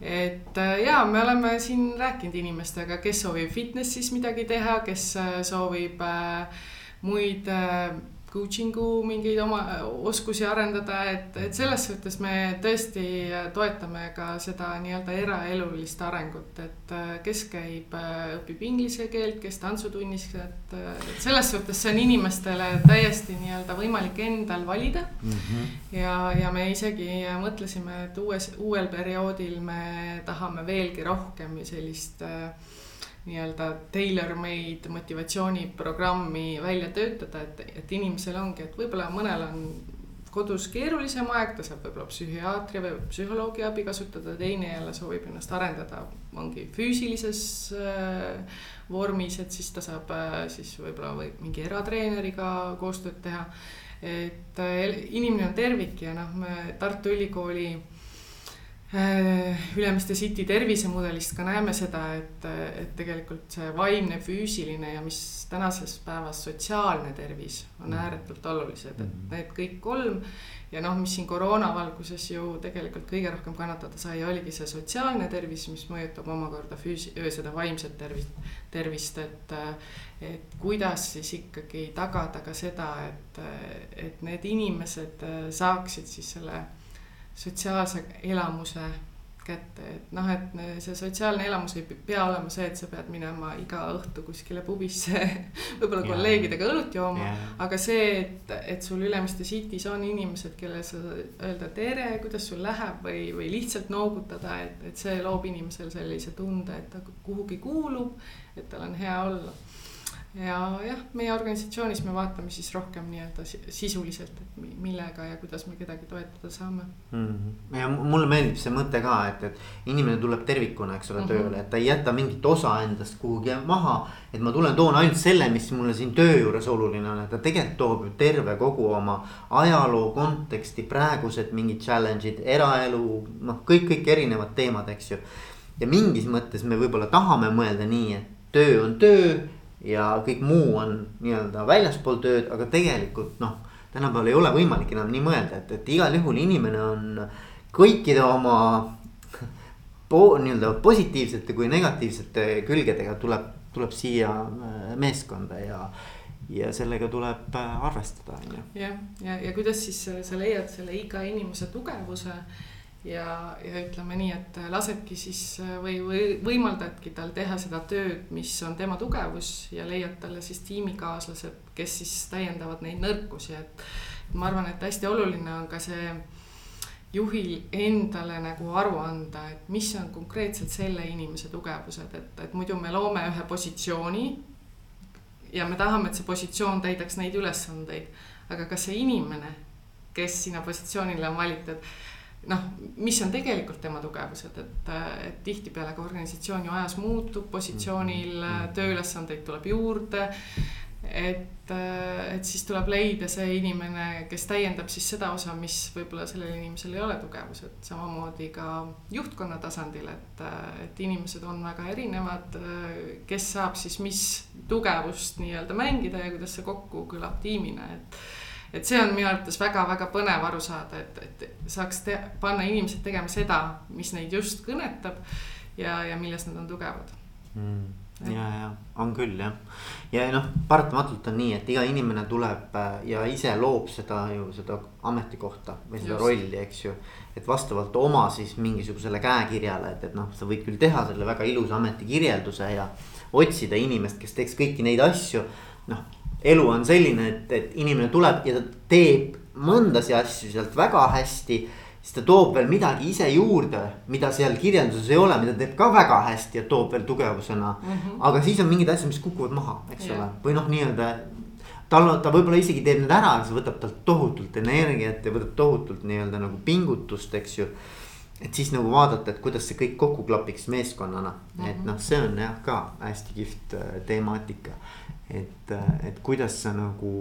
et ja me oleme siin rääkinud inimestega, kes soovib fitnessis midagi teha, kes soovib äh, muid äh, coaching'u mingeid oma oskusi arendada, et, et selles suhtes me tõesti toetame ka seda nii-öelda eraelulist arengut, et kes käib, õpib inglise keelt, kes tantsutunnis, et, et selles suhtes see on inimestele täiesti nii-öelda võimalik endal valida mm. -hmm. ja, ja me isegi mõtlesime, et uues, uuel perioodil me tahame veelgi rohkem sellist äh, nii-öelda tailor-made motivatsiooniprogrammi välja töötada, et, et inimesel ongi, et võib-olla mõnel on kodus keerulisem aeg, ta saab võib-olla psühhiaatri või psühholoogi abi kasutada, teine jälle soovib ennast arendada, ongi füüsilises äh, vormis, et siis ta saab äh, siis võib-olla või mingi eratreeneriga koostööd teha. et äh, inimene on tervik ja noh, me Tartu Ülikooli Ülemiste City tervisemudelist ka näeme seda, et, et tegelikult see vaimne, füüsiline ja mis tänases päevas sotsiaalne tervis on mm. ääretult olulised, et mm. need kõik kolm. ja noh, mis siin koroona valguses ju tegelikult kõige rohkem kannatada sai, oligi see sotsiaalne tervis, mis mõjutab omakorda füüsi-, seda vaimset tervist, tervist, et. et kuidas siis ikkagi tagada ka seda, et, et need inimesed saaksid siis selle sotsiaalse elamuse kätte, et noh, et see sotsiaalne elamus ei pea olema see, et sa pead minema iga õhtu kuskile pubisse võib-olla kolleegidega õlut jooma yeah.. aga see, et, et sul Ülemiste City's on inimesed, kellele sa öelda tere, kuidas sul läheb või, või lihtsalt noogutada, et, et see loob inimesel sellise tunde, et ta kuhugi kuulub, et tal on hea olla ja jah, meie organisatsioonis me vaatame siis rohkem nii-öelda sisuliselt, et millega ja kuidas me kedagi toetada saame mm. -hmm. ja mulle meeldib see mõte ka, et, et inimene tuleb tervikuna, eks ole mm, -hmm. tööle, et ta ei jäta mingit osa endast kuhugi maha. et ma tulen, toon ainult selle, mis mulle siin töö juures oluline on, et ta tegelikult toob ju terve kogu oma ajaloo konteksti, praegused mingid challenge'id, eraelu, noh, kõik, kõik erinevad teemad, eks ju. ja mingis mõttes me võib-olla tahame mõelda nii, et töö on töö ja kõik muu on nii-öelda väljaspool tööd, aga tegelikult noh, tänapäeval ei ole võimalik enam nii mõelda, et, et igal juhul inimene on kõikide oma po, nii-öelda positiivsete kui negatiivsete külgedega tuleb, tuleb siia äh, meeskonda ja ja sellega tuleb äh, arvestada, on ju. jah, ja, ja, ja kuidas siis sa leiad selle iga inimese tugevuse ja, ja ütleme nii, et lasedki siis või, või võimaldadki tal teha seda tööd, mis on tema tugevus ja leiad talle siis tiimikaaslased, kes siis täiendavad neid nõrkusi, et. ma arvan, et hästi oluline on ka see juhil endale nagu aru anda, et mis on konkreetselt selle inimese tugevused, et, et muidu me loome ühe positsiooni. ja me tahame, et see positsioon täidaks neid ülesandeid, aga kas see inimene, kes sinna positsioonile on valitud noh, mis on tegelikult tema tugevused, et, et tihtipeale ka organisatsioon ju ajas muutub, positsioonil mm-hmm. tööülesandeid tuleb juurde. et, et siis tuleb leida see inimene, kes täiendab siis seda osa, mis võib-olla sellel inimesel ei ole tugevused, samamoodi ka juhtkonna tasandil, et, et inimesed on väga erinevad. kes saab siis mis tugevust nii-öelda mängida ja kuidas see kokku kõlab tiimina, et et see on minu arvates väga-väga põnev aru saada, et, et saaks te, panna inimesed tegema seda, mis neid just kõnetab ja, ja milles nad on tugevad mm.. ja, ja on küll jah. ja noh, paratamatult on nii, et iga inimene tuleb äh, ja ise loob seda ju seda ametikohta või seda Just. rolli, eks ju. et vastavalt oma siis mingisugusele käekirjale, et, et noh, sa võid küll teha selle väga ilusa ametikirjelduse ja otsida inimest, kes teeks kõiki neid asju. noh, elu on selline, et, et inimene tuleb ja ta teeb mõndasi asju sealt väga hästi siis ta toob veel midagi ise juurde, mida seal kirjelduses ei ole, mida teeb ka väga hästi ja toob veel tugevusena mm. -hmm. aga siis on mingid asjad, mis kukuvad maha, eks yeah. ole, või noh, nii-öelda. tal, ta võib-olla isegi teeb need ära, aga see võtab talt tohutult energiat ja võtab tohutult nii-öelda nagu pingutust, eks ju. et siis nagu vaadata, et kuidas see kõik kokku klapiks meeskonnana mm, -hmm. et mhm. noh, see on jah ka hästi kihvt äh, temaatika. Et, et kuidas sa nagu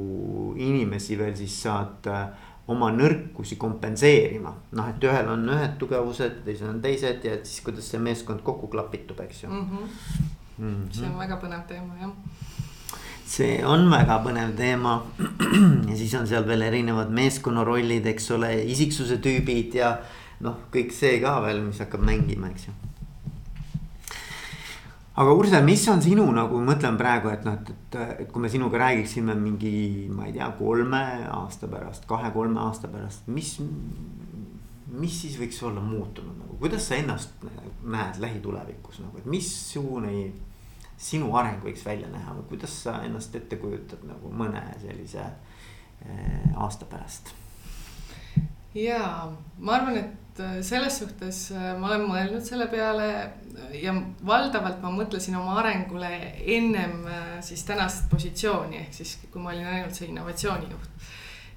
inimesi veel siis saad äh, oma nõrkusi kompenseerima. noh, et ühel on ühed tugevused, teisel on teised ja et siis kuidas see meeskond kokku klapitub, eks ju mm. -hmm. Mm -hmm. see on väga põnev teema jah. see on väga põnev teema ja siis on seal veel erinevad meeskonnarollid, eks ole, isiksuse tüübid ja noh, kõik see ka veel, mis hakkab mängima, eks ju aga Urse, mis on sinu nagu, mõtlen praegu, et noh, et, et, et kui me sinuga räägiksime mingi, ma ei tea, kolme aasta pärast, kahe-kolme aasta pärast, mis. mis siis võiks olla muutunud nagu, kuidas sa ennast näed lähitulevikus nagu, et missugune sinu areng võiks välja näha või kuidas sa ennast ette kujutad nagu mõne sellise äh, aasta pärast? jaa, ma arvan, et et äh, selles suhtes äh, ma olen mõelnud selle peale ja valdavalt ma mõtlesin oma arengule ennem äh, siis tänast positsiooni, ehk siis kui ma olin ainult see innovatsioonijuht.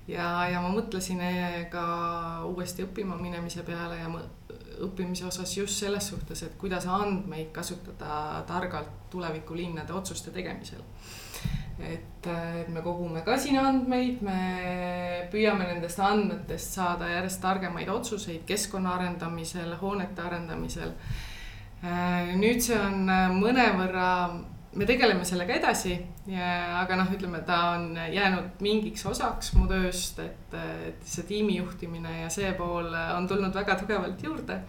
ja, ja ma mõtlesin ka uuesti õppima minemise peale ja õppimise osas just selles suhtes, et kuidas andmeid kasutada targalt tulevikulinnade otsuste tegemisel et, et me kogume ka siin andmeid, me püüame nendest andmetest saada järjest targemaid otsuseid keskkonna arendamisel, hoonete arendamisel. nüüd see on mõnevõrra, me tegeleme sellega edasi, aga noh, ütleme, ta on jäänud mingiks osaks mu tööst, et, et see tiimi juhtimine ja see pool on tulnud väga tugevalt juurde.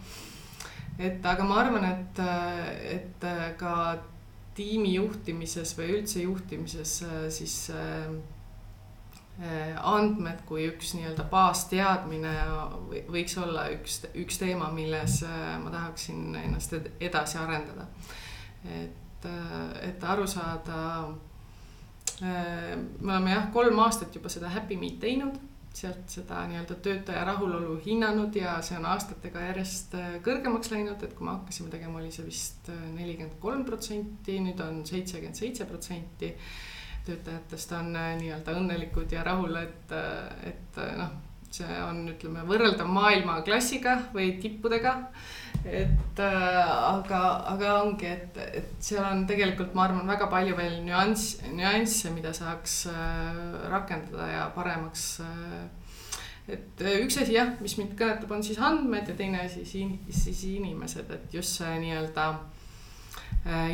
et aga ma arvan, et, et ka tiimi juhtimises või üldse juhtimises äh, siis äh, äh, andmed kui üks nii-öelda baasteadmine võiks olla üks, üks teema, milles ma tahaksin ennast edasi arendada. et, et aru saada. me oleme jah, kolm aastat juba seda Happy Meet teinud sealt seda nii-öelda töötaja rahulolu hinnanud ja see on aastatega järjest äh, kõrgemaks läinud, et kui me hakkasime tegema, oli see vist äh, nelikümmend kolm protsenti, nüüd on seitsekümmend seitse protsenti. töötajatest on äh, nii-öelda õnnelikud ja rahul, et, et noh, see on, ütleme, võrreldav maailmaklassiga või tippudega et äh, aga, aga ongi, et, et seal on tegelikult, ma arvan, väga palju veel nüanss, nüansse, mida saaks äh, rakendada ja paremaks äh, et üks asi jah, mis mind kõnetab, on siis andmed ja teine asi siis, siis inimesed, et just see nii-öelda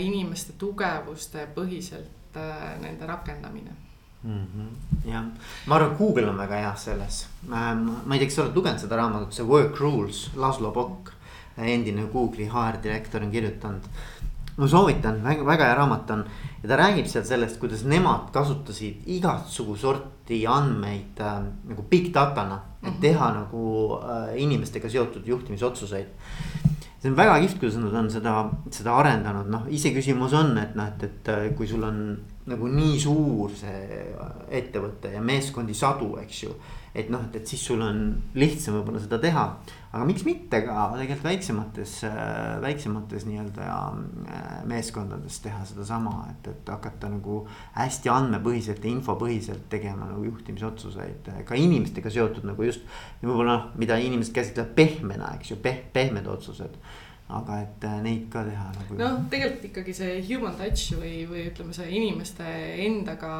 inimeste tugevuste põhiselt nende rakendamine mm. -hmm, jah, ma arvan, et Google on väga hea selles. ma ei tea, kas sa oled lugenud seda raamatut, see Work Rules, Laslo Bokk endine Google'i HR direktor on kirjutanud. ma soovitan, väga, väga hea raamat on ja ta räägib seal sellest, kuidas nemad kasutasid igasugu sorti andmeid äh, nagu big data'na, et mhm. teha nagu äh, inimestega seotud juhtimisotsuseid see on väga kihvt, kuidas nad on seda, seda arendanud, noh iseküsimus on, et noh, et, et äh, kui sul on nagu nii suur see ettevõte ja meeskondi sadu, eks ju et noh, et, et siis sul on lihtsam võib-olla seda teha. aga miks mitte ka tegelikult väiksemates, väiksemates nii-öelda äh, meeskondades teha sedasama, et, et hakata nagu hästi andmepõhiselt ja infopõhiselt tegema nagu juhtimisotsuseid ka inimestega seotud nagu just. võib-olla noh, mida inimesed käsitlevad pehmena, eks ju, peh-, pehmed otsused aga et äh, neid ka teha nagu. noh, tegelikult ikkagi see human touch või, või ütleme, see inimeste endaga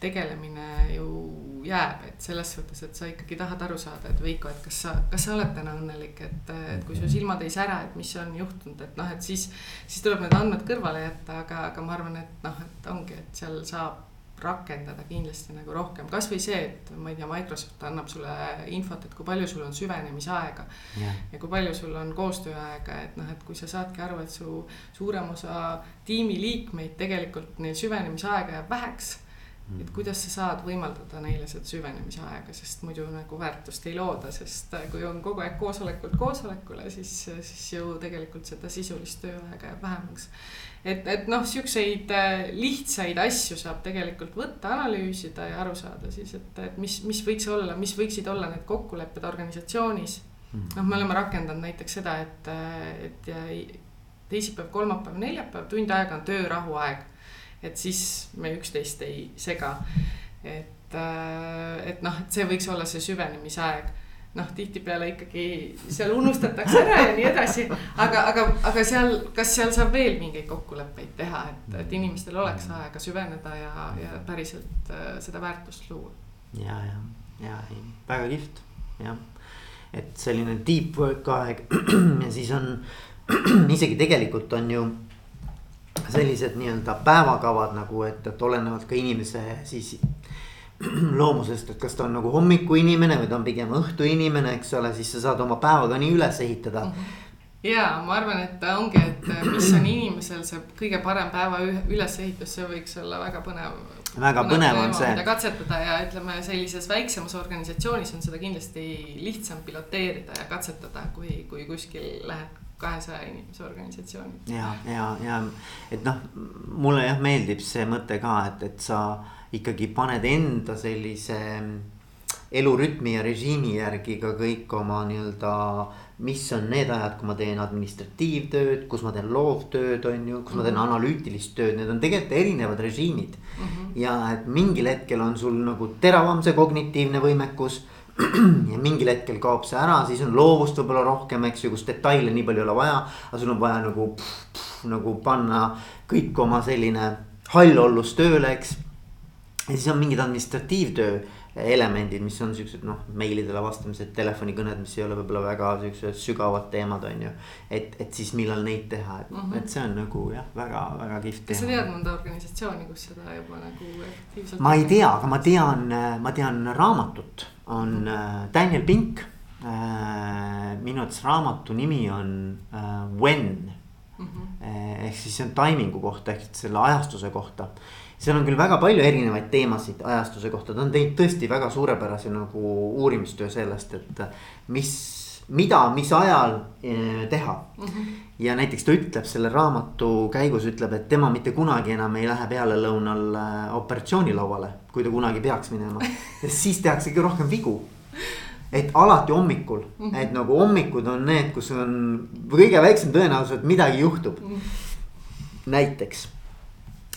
tegelemine ju jääb, et selles suhtes, et sa ikkagi tahad aru saada, et Veiko, et kas sa, kas sa oled täna õnnelik, et, et kui su silmad ei sära, et mis on juhtunud, et noh, et siis. siis tuleb need andmed kõrvale jätta, aga, aga ma arvan, et noh, et ongi, et seal saab rakendada kindlasti nagu rohkem, kasvõi see, et ma ei tea, Microsoft annab sulle infot, et kui palju sul on süvenemisaega yeah.. ja kui palju sul on koostööaega, et noh, et kui sa saadki aru, et su suurem osa tiimiliikmeid tegelikult neil süvenemisaega jääb väheks et mm. kuidas sa saad võimaldada neile seda süvenemise aega, sest muidu nagu väärtust ei looda, sest kui on kogu aeg koosolekult koosolekule, siis, siis ju tegelikult seda sisulist tööaega jääb vähemaks. Et, et noh, siukseid äh, lihtsaid asju saab tegelikult võtta, analüüsida ja aru saada siis, et, et mis, mis võiks olla, mis võiksid olla need kokkulepped organisatsioonis. Mm. noh, me oleme rakendanud näiteks seda, et, äh, et teisipäev, kolmapäev, neljapäev, tund aega on töörahuaeg et siis me üksteist ei sega. et, äh, et noh, et see võiks olla see süvenemisaeg noh, tihtipeale ikkagi seal unustatakse ära ja nii edasi. aga, aga, aga seal, kas seal saab veel mingeid kokkuleppeid teha, et, et inimestel oleks aega süveneda ja, ja päriselt äh, seda väärtust luua. ja, ja, ja ei, väga kihvt, jah. et selline deep work aeg ja siis on isegi tegelikult on ju sellised nii-öelda päevakavad nagu, et, et olenevalt ka inimese siis loomusest, et kas ta on nagu hommikuinimene või ta on pigem õhtuinimene, eks ole, siis sa saad oma päeva ka nii üles ehitada mm. -hmm ja ma arvan, et ongi, et mis on inimesel see kõige parem päeva ülesehitus, see võiks olla väga põnev. väga põnev, põnev on see. katsetada ja ütleme, sellises väiksemas organisatsioonis on seda kindlasti lihtsam piloteerida ja katsetada, kui, kui kuskil lähed kahesaja inimese organisatsiooni. ja, ja, ja et noh, mulle jah meeldib see mõte ka, et, et sa ikkagi paned enda sellise elurütmi ja režiimi järgi ka kõik oma nii-öelda. mis on need ajad, kui ma teen administratiivtööd, kus ma teen loovtööd, on ju, kus ma teen mhm. analüütilist tööd, need on tegelikult erinevad režiimid mm. -hmm. ja et mingil hetkel on sul nagu teravam see kognitiivne võimekus ja mingil hetkel kaob see ära, siis on loovust võib-olla rohkem, eks ju, kus detaile nii palju ei ole vaja. aga sul on vaja nagu, nagu panna kõik oma selline hallollus tööle, eks. Ja siis on mingid administratiivtöö elemendid, mis on siuksed noh, meilidele vastamised, telefonikõned, mis ei ole võib-olla väga siuksed sügavad teemad, on ju. et, et siis millal neid teha, et mm, -hmm. et see on nagu jah, väga-väga kihvt. kas sa tead mõnda organisatsiooni, kus seda juba nagu efektiivselt? ma ei tea, aga ma tean, ma tean raamatut, on mm -hmm. Daniel Pink äh,. minu arvates raamatu nimi on äh, When mm. -hmm. ehk siis see on taimingu kohta ehk selle ajastuse kohta seal on küll väga palju erinevaid teemasid ajastuse kohta, ta on teinud tõesti väga suurepärase nagu uurimistöö sellest, et mis, mida, mis ajal eh, teha mm. -hmm. ja näiteks ta ütleb selle raamatu käigus ütleb, et tema mitte kunagi enam ei lähe pealelõunal eh, operatsioonilauale, kui ta kunagi peaks minema, siis tehaksegi rohkem vigu et alati hommikul mm, -hmm. et nagu hommikud on need, kus on kõige väiksem tõenäosus, et midagi juhtub mm. -hmm. näiteks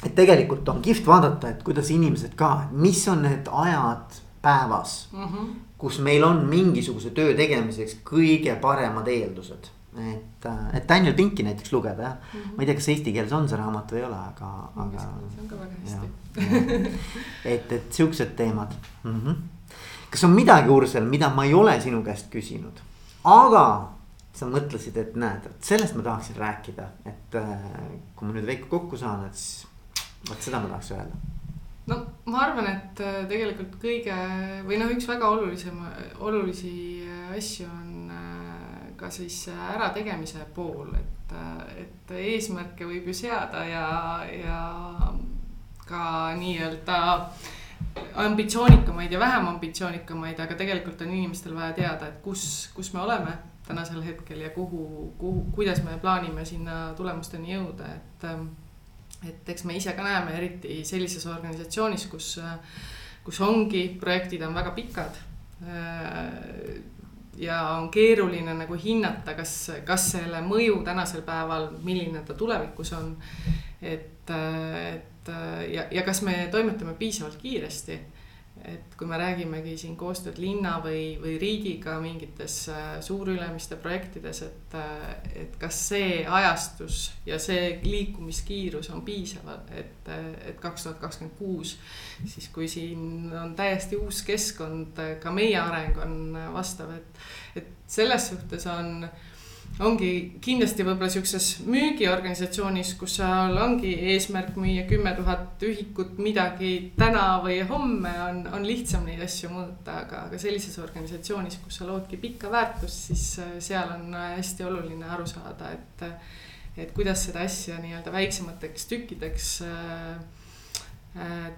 et tegelikult on kihvt vaadata, et kuidas inimesed ka, mis on need ajad päevas mm. -hmm. kus meil on mingisuguse töö tegemiseks kõige paremad eeldused. et, äh, et Daniel Pinki näiteks lugeda jah mm, -hmm. ma ei tea, kas eesti keeles on see raamat või ei ole, aga, aga. see on ka väga hästi. et, et siuksed teemad mm. -hmm. kas on midagi, Ursel, mida ma ei ole sinu käest küsinud, aga sa mõtlesid, et näed, sellest ma tahaksin rääkida, et äh, kui ma nüüd Veiko kokku saan, et siis vot seda ma tahaks öelda. no ma arvan, et äh, tegelikult kõige või noh, üks väga olulisem, olulisi äh, asju on äh, ka siis ärategemise pool, et, et eesmärke võib ju seada ja, ja ka nii-öelda ambitsioonikamaid ja vähem ambitsioonikamaid, aga tegelikult on inimestel vaja teada, et kus, kus me oleme tänasel hetkel ja kuhu, kuhu, kuidas me plaanime sinna tulemusteni jõuda, et et eks me ise ka näeme, eriti sellises organisatsioonis, kus, kus ongi, projektid on väga pikad. ja on keeruline nagu hinnata, kas, kas selle mõju tänasel päeval, milline ta tulevikus on. et, et ja, ja kas me toimetame piisavalt kiiresti et kui me räägimegi siin koostööd linna või, või riigiga mingites äh, suurülemiste projektides, et, äh, et kas see ajastus ja see liikumiskiirus on piisav, et, et kaks tuhat kakskümmend kuus. siis kui siin on täiesti uus keskkond, ka meie areng on vastav, et, et selles suhtes on ongi kindlasti võib-olla siukses müügiorganisatsioonis, kus seal ongi eesmärk müüa kümme tuhat ühikut midagi täna või homme on, on lihtsam neid asju mõõta, aga, aga sellises organisatsioonis, kus sa loodki pikka väärtust, siis äh, seal on äh, hästi oluline aru saada, et, et kuidas seda asja nii-öelda väiksemateks tükkideks äh,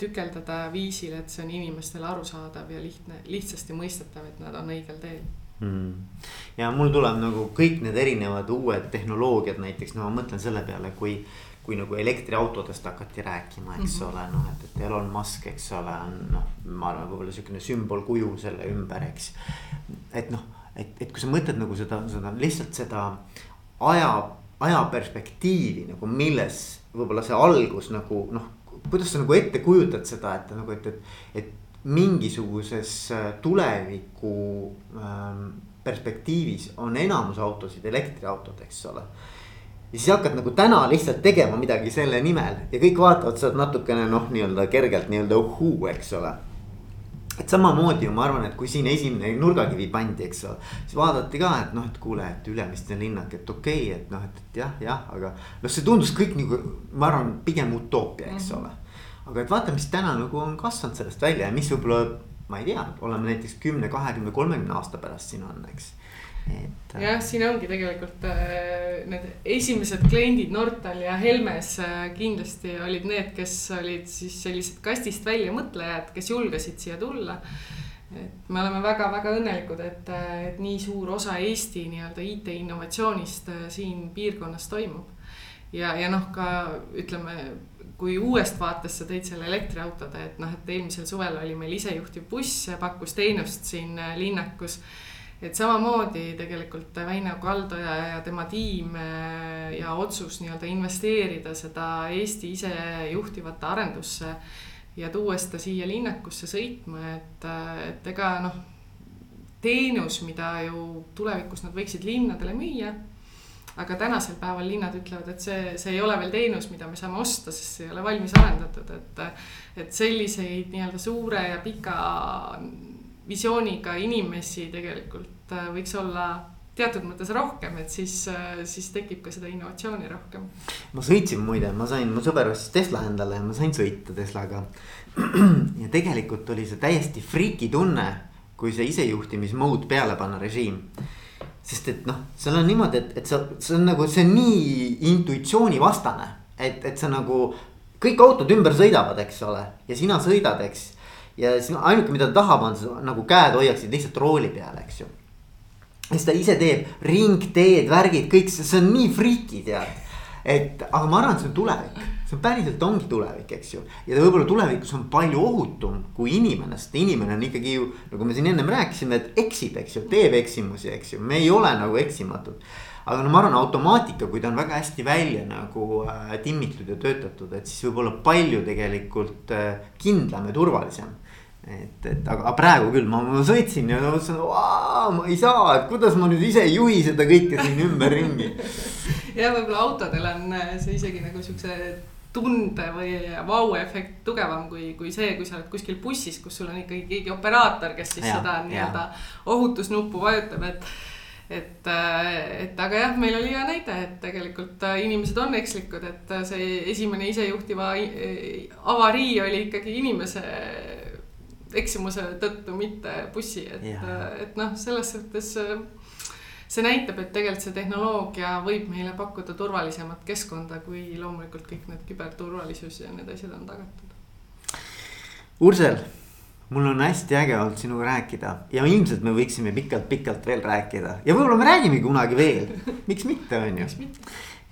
tükeldada viisil, et see on inimestele arusaadav ja lihtne, lihtsasti mõistetav, et nad on õigel teel mm.. ja mul tuleb nagu kõik need erinevad uued tehnoloogiad näiteks, no ma mõtlen selle peale, kui. kui nagu elektriautodest hakati rääkima, eks mm -hmm. ole, noh, et, et Elon Musk, eks ole, on noh, ma arvan, võib-olla sihukene sümbolkuju selle ümber, eks. et noh, et, et kui sa mõtled nagu seda, seda lihtsalt seda aja, ajaperspektiivi nagu milles võib-olla see algus nagu noh kuidas sa nagu ette kujutad seda, et nagu, et, et, et mingisuguses äh, tuleviku ähm, perspektiivis on enamus autosid elektriautod, eks ole. ja siis hakkad nagu täna lihtsalt tegema midagi selle nimel ja kõik vaatavad sealt natukene noh, nii-öelda kergelt nii-öelda uhuu, eks ole et samamoodi ju ma arvan, et kui siin esimene nurgakivi pandi, eks ole, siis vaadati ka, et noh, et kuule, et Ülemiste linnak, et okei okay,, et noh, et, et jah, jah, aga. noh, see tundus kõik nagu, ma arvan, pigem utoopia, eks -hmm. ole aga et vaata, mis täna nagu on kasvanud sellest välja ja mis võib-olla, ma ei tea, oleme näiteks kümne, kahekümne, kolmekümne aasta pärast siin on, eks et. Äh, jah, siin ongi tegelikult äh, need esimesed kliendid Nortal ja Helmes äh, kindlasti olid need, kes olid siis sellised kastist välja mõtlejad, kes julgesid siia tulla. et me oleme väga-väga õnnelikud, et, et nii suur osa Eesti nii-öelda IT innovatsioonist siin piirkonnas toimub. ja, ja noh, ka ütleme kui uuest vaatest sa tõid selle elektriautode, et noh, et eelmisel suvel oli meil isejuhtiv buss, pakkus teenust siin äh, linnakus. et samamoodi tegelikult Väino Kaldoja ja tema tiim äh, ja otsus nii-öelda investeerida seda Eesti isejuhtivate arendusse ja tuua seda siia linnakusse sõitma, et, äh, et ega noh, teenus, mida ju tulevikus nad võiksid linnadele müüa aga tänasel päeval linnad ütlevad, et see, see ei ole veel teenus, mida me saame osta, sest see ei ole valmis arendatud, et. et selliseid nii-öelda suure ja pika visiooniga inimesi tegelikult äh, võiks olla teatud mõttes rohkem, et siis, äh, siis tekib ka seda innovatsiooni rohkem. ma sõitsin muide, ma sain, mu sõber ostis Tesla endale ja ma sain sõita Teslaga. ja tegelikult oli see täiesti friiki tunne, kui see isejuhtimismode peale panna režiim sest et noh, seal on niimoodi, et, et sa, see on nagu, see on nii intuitsioonivastane, et, et sa nagu. kõik autod ümber sõidavad, eks ole, ja sina sõidad, eks. ja siis ainuke, mida ta tahab, on nagu käed hoiaksid lihtsalt rooli peal, eks ju. ja siis ta ise teeb ringteed, värgid, kõik see, see on nii friiki tead et aga ma arvan, et see on tulevik, see päriselt ongi tulevik, eks ju. ja võib-olla tulevikus on palju ohutum kui inimene, sest inimene on ikkagi ju nagu me siin ennem rääkisime, et eksib, eks ju, teeb eksimusi, eks ju, me ei ole nagu eksimatud. aga no ma arvan, automaatika, kui ta on väga hästi välja nagu äh, timmitud ja töötatud, et siis võib olla palju tegelikult äh, kindlam ja turvalisem et, et aga praegu küll ma, ma sõitsin ja mõtlesin, ma ei saa, et kuidas ma nüüd ise ei juhi seda kõike siin ümberringi ja võib-olla autodel on äh, see isegi nagu siukse tunde või vau-efekt tugevam kui, kui see, kui sa oled kuskil bussis, kus sul on ikkagi keegi operaator, kes siis ja, seda nii-öelda ohutusnuppu vajutab, et et, äh, et aga jah, meil oli hea näide, et tegelikult äh, inimesed on ekslikud, et see esimene isejuhtiva avarii oli ikkagi inimese eksimuse tõttu, mitte bussi, et, et noh, selles suhtes see näitab, et tegelikult see tehnoloogia võib meile pakkuda turvalisemat keskkonda, kui loomulikult kõik need küberturvalisus ja need asjad on tagatud. Ursel, mul on hästi äge olnud sinuga rääkida ja ilmselt me võiksime pikalt-pikalt veel rääkida. Ja võib-olla me räägime kunagi veel, miks mitte, on ju?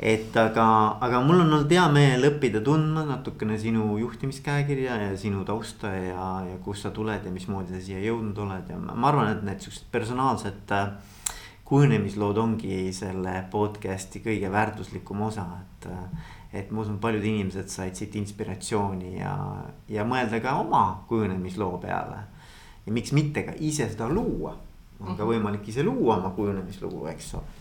Et aga, aga mul on olnud hea meel õppida tundma natukene sinu juhtimiskäekirja ja sinu tausta ja, ja kust sa tuled ja mismoodi sa siia jõudnud oled. Ja ma arvan, et need siuksed personaalsed äh, kujunemislood ongi selle podcast'i kõige väärtuslikum osa, et. et ma usun, paljud inimesed said siit inspiratsiooni ja, ja mõelda ka oma kujunemisloo peale. ja miks mitte ka ise seda luua, on ka mhm. võimalik ise luua oma kujunemislugu, eks ole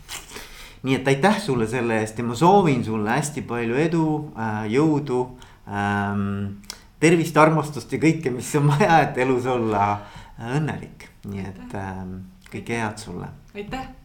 nii et aitäh sulle selle eest ja ma soovin sulle hästi palju edu äh,, jõudu ähm,. tervist, armastust ja kõike, mis on vaja, et elus olla õnnelik, nii et ähm, kõike head sulle. aitäh